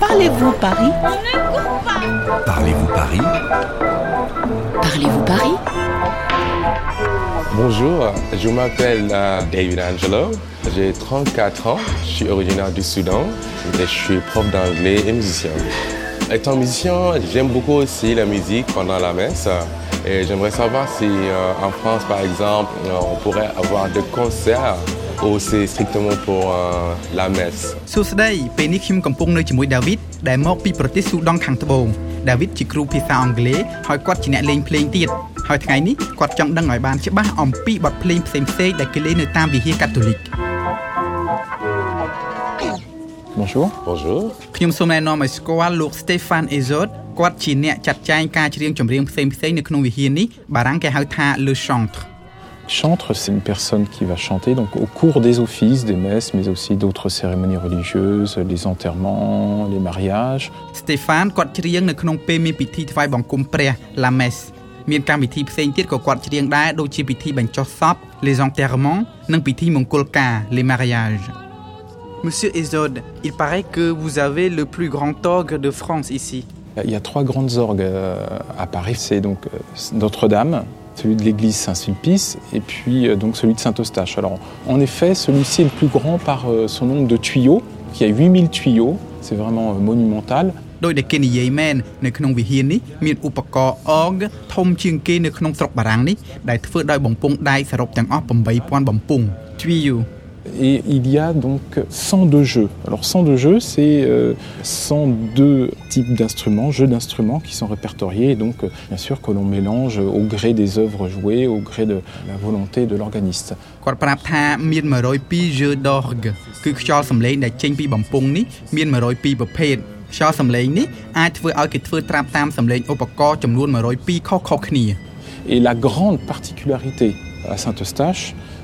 Parlez-vous Paris? Parlez-vous Paris? Parlez-vous Paris? Bonjour, je m'appelle euh, David Angelo, j'ai 34 ans, je suis originaire du Soudan et je suis prof d'anglais et musicien. Étant musicien, j'aime beaucoup aussi la musique pendant la messe et j'aimerais savoir si euh, en France par exemple on pourrait avoir des concerts ou c'est strictement pour euh, la messe. សួស្តីពេលនេះខ្ញុំកំពុងនៅជាមួយដាវីតដែលមកពីប្រទេសស៊ូដង់ខាងត្បូងដាវីតជាគ្រូភាសាអង់គ្លេសហើយគាត់ជាអ្នកលេងភ្លេងទៀតហើយថ្ងៃនេះគាត់ចង់ដឹងឲ្យបានច្បាស់អំពីបទភ្លេងផ្សេងៗដែលគេលេងនៅតាមវិហារកាតូលិក Bonjour. Bonjour. ខ្ញុំសូមណែនាំឲ្យស្គាល់លោក Stefan Ezot គាត់ជាអ្នកចាត់ចែងការច្រៀងចម្រៀងផ្សេងៗនៅក្នុងវិហារនេះបារាំងគេហៅថា Le Chantre Chantre, c'est une personne qui va chanter donc au cours des offices, des messes, mais aussi d'autres cérémonies religieuses, les enterrements, les mariages. Stéphane គាត់ច្រៀងនៅក្នុងពេលមានពិធីថ្វាយបង្គំព្រះ La Messe មានកម្មវិធីផ្សេងទៀតក៏គាត់ច្រៀងដែរដូចជាពិធីបញ្ចុះសព Les enterrements និងពិធីមង្គលការ Les mariages Monsieur Ezod, il paraît que vous avez le plus grand orgue de France ici. Il y a trois grandes orgues euh, à Paris. C'est donc euh, Notre-Dame, celui de l'église Saint-Sulpice et puis euh, donc celui de Saint-Eustache. Alors en effet, celui-ci est le plus grand par euh, son nombre de tuyaux, qui a 8000 tuyaux, c'est vraiment euh, monumental. Et il y a donc 102 jeux. Alors 102 jeux, c'est euh, 102 types d'instruments, jeux d'instruments qui sont répertoriés. Et donc, euh, bien sûr, que l'on mélange au gré des œuvres jouées, au gré de la volonté de l'organiste. ខ្យល់សំឡេងនេះអាចធ្វើឲ្យគេធ្វើត្រាប់តាមសំឡេងឧបករណ៍ចំនួន102ខុសៗគ្នា Et la grande particularité à Saint-Eustache,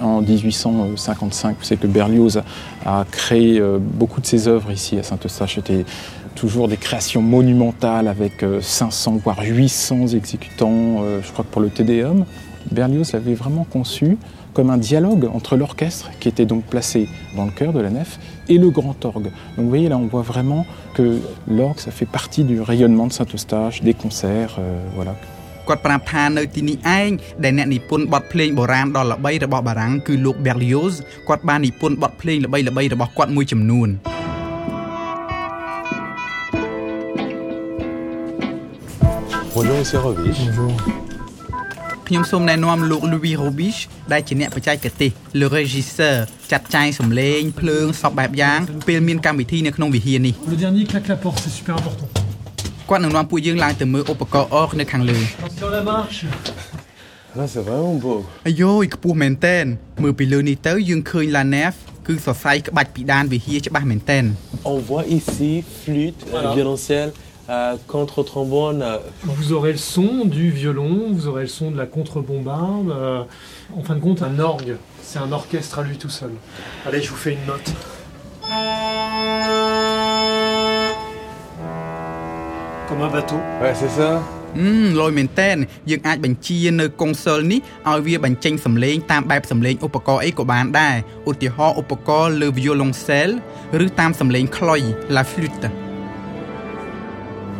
En 1855, vous savez que Berlioz a, créé euh, beaucoup de ses œuvres ici à Saint-Eustache. C'était toujours des créations monumentales avec euh, 500 voire 800 exécutants, euh, je crois que pour le Tédéum. Berlioz l'avait vraiment conçu comme un dialogue entre l'orchestre, qui était donc placé dans le cœur de la nef, et le grand orgue. Donc vous voyez là, on voit vraiment que l'orgue, ça fait partie du rayonnement de Saint-Eustache, des concerts, euh, voilà. គាត់ប្រាប់ថានៅទីនេះឯងដែលអ្នកនិពន្ធបទភ្លេងបុរាណដ៏ល្បីរបស់បារាំងគឺលោក Berlioz គាត់បាននិពន្ធបទភ្លេងល្បីៗរបស់គាត់មួយចំនួន Bonjour Monsieur Rovich. ខ្ញុំសូមណែនាំលោក Louis Robiche ដែលជាអ្នកបច្ចេកទេស Le Régisseur ចាត់ចែងសំឡេងភ្លើងសពបែបយ៉ាងពេលមានកម្មវិធីនៅក្នុងវិហារនេះ Le dernier claque la porte, c'est super important. On voit ici flûte, euh, violoncelle, euh, contre-trombone. Euh. Vous aurez le son du violon, vous aurez le son de la contre-bombarde. en fin de compte, un orgue. C'est un orchestre à lui tout seul. Allez, je vous fais une note. comme un bateau. Ouais, c'est ça.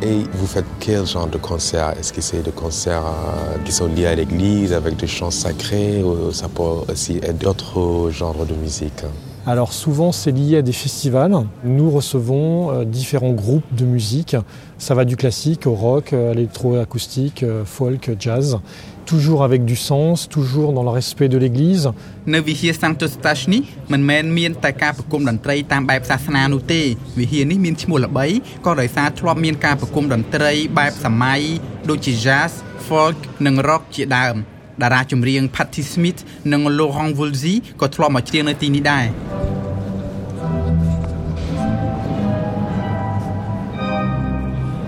Et vous faites quel genre de concert? Est-ce que c'est des concerts euh, qui sont liés à l'église avec des chants sacrés ou ça peut aussi être d'autres genres de musique? Alors souvent c'est lié à des festivals. Nous recevons euh, différents groupes de musique. Ça va du classique au rock, euh, à l'électroacoustique, euh, folk, jazz. Toujours avec du sens, toujours dans le respect de l'Église.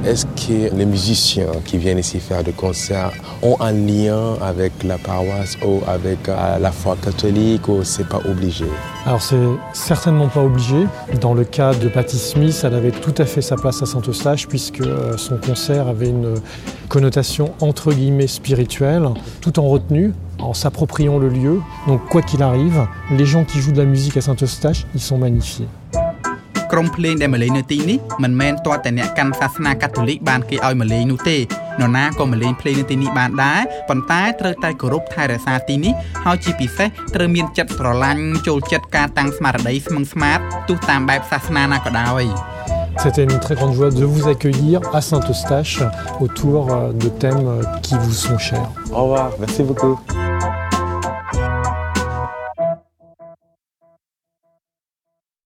Est-ce que les musiciens qui viennent ici faire des concerts ont un lien avec la paroisse ou avec euh, la foi catholique ou c'est pas obligé? Alors c'est certainement pas obligé. Dans le cas de Patti Smith, elle avait tout à fait sa place à Saint-Eustache puisque euh, son concert avait une connotation entre guillemets spirituelle, tout en retenue, en s'appropriant le lieu. Donc quoi qu'il arrive, les gens qui jouent de la musique à Saint-Eustache, ils sont magnifiés. ក្រុមភ្លេងដែលមកលេងនៅទីនេះមិនមែនទាល់តែអ្នកកាន់សាសនាកាតូលិកបានគេឲ្យមកលេងនោះទេនរណាក៏មកលេងភ្លេងនៅទីនេះបានដែរប៉ុន្តែត្រូវតែគោរពថែរក្សាទីនេះហើយជាពិសេសត្រូវមានចិត្តស្រឡាញ់ចូលចិត្តការតាំងស្មារតីស្មឹងស្មាតទោះតាមបែបសាសនាណាក៏ដោយ C'était une très grande joie de vous accueillir à Saint-Eustache autour de thèmes qui vous sont chers. Au revoir, merci beaucoup.